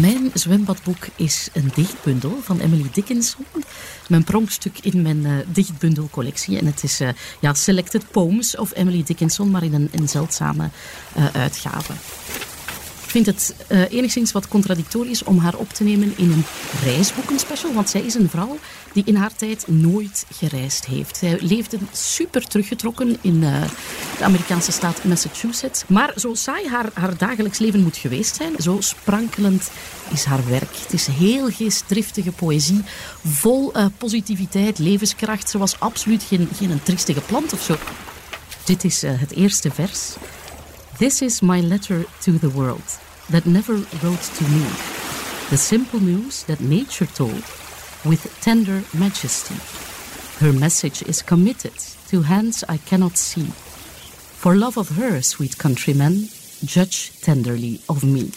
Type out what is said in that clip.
Mijn zwembadboek is een dichtbundel van Emily Dickinson. Mijn pronkstuk in mijn uh, dichtbundelcollectie. En het is uh, ja, Selected Poems of Emily Dickinson, maar in een, een zeldzame uh, uitgave. Ik vind het enigszins wat contradictorisch om haar op te nemen in een reisboekenspecial. Want zij is een vrouw die in haar tijd nooit gereisd heeft. Zij leefde super teruggetrokken in de Amerikaanse staat Massachusetts. Maar zo saai haar, haar dagelijks leven moet geweest zijn, zo sprankelend is haar werk. Het is heel geestdriftige poëzie, vol uh, positiviteit, levenskracht. Ze was absoluut geen, geen triestige plant of zo. Dit is het eerste vers. This is my letter to the world that never wrote to me, the simple news that nature told with tender majesty. Her message is committed to hands I cannot see. For love of her, sweet countrymen, judge tenderly of me.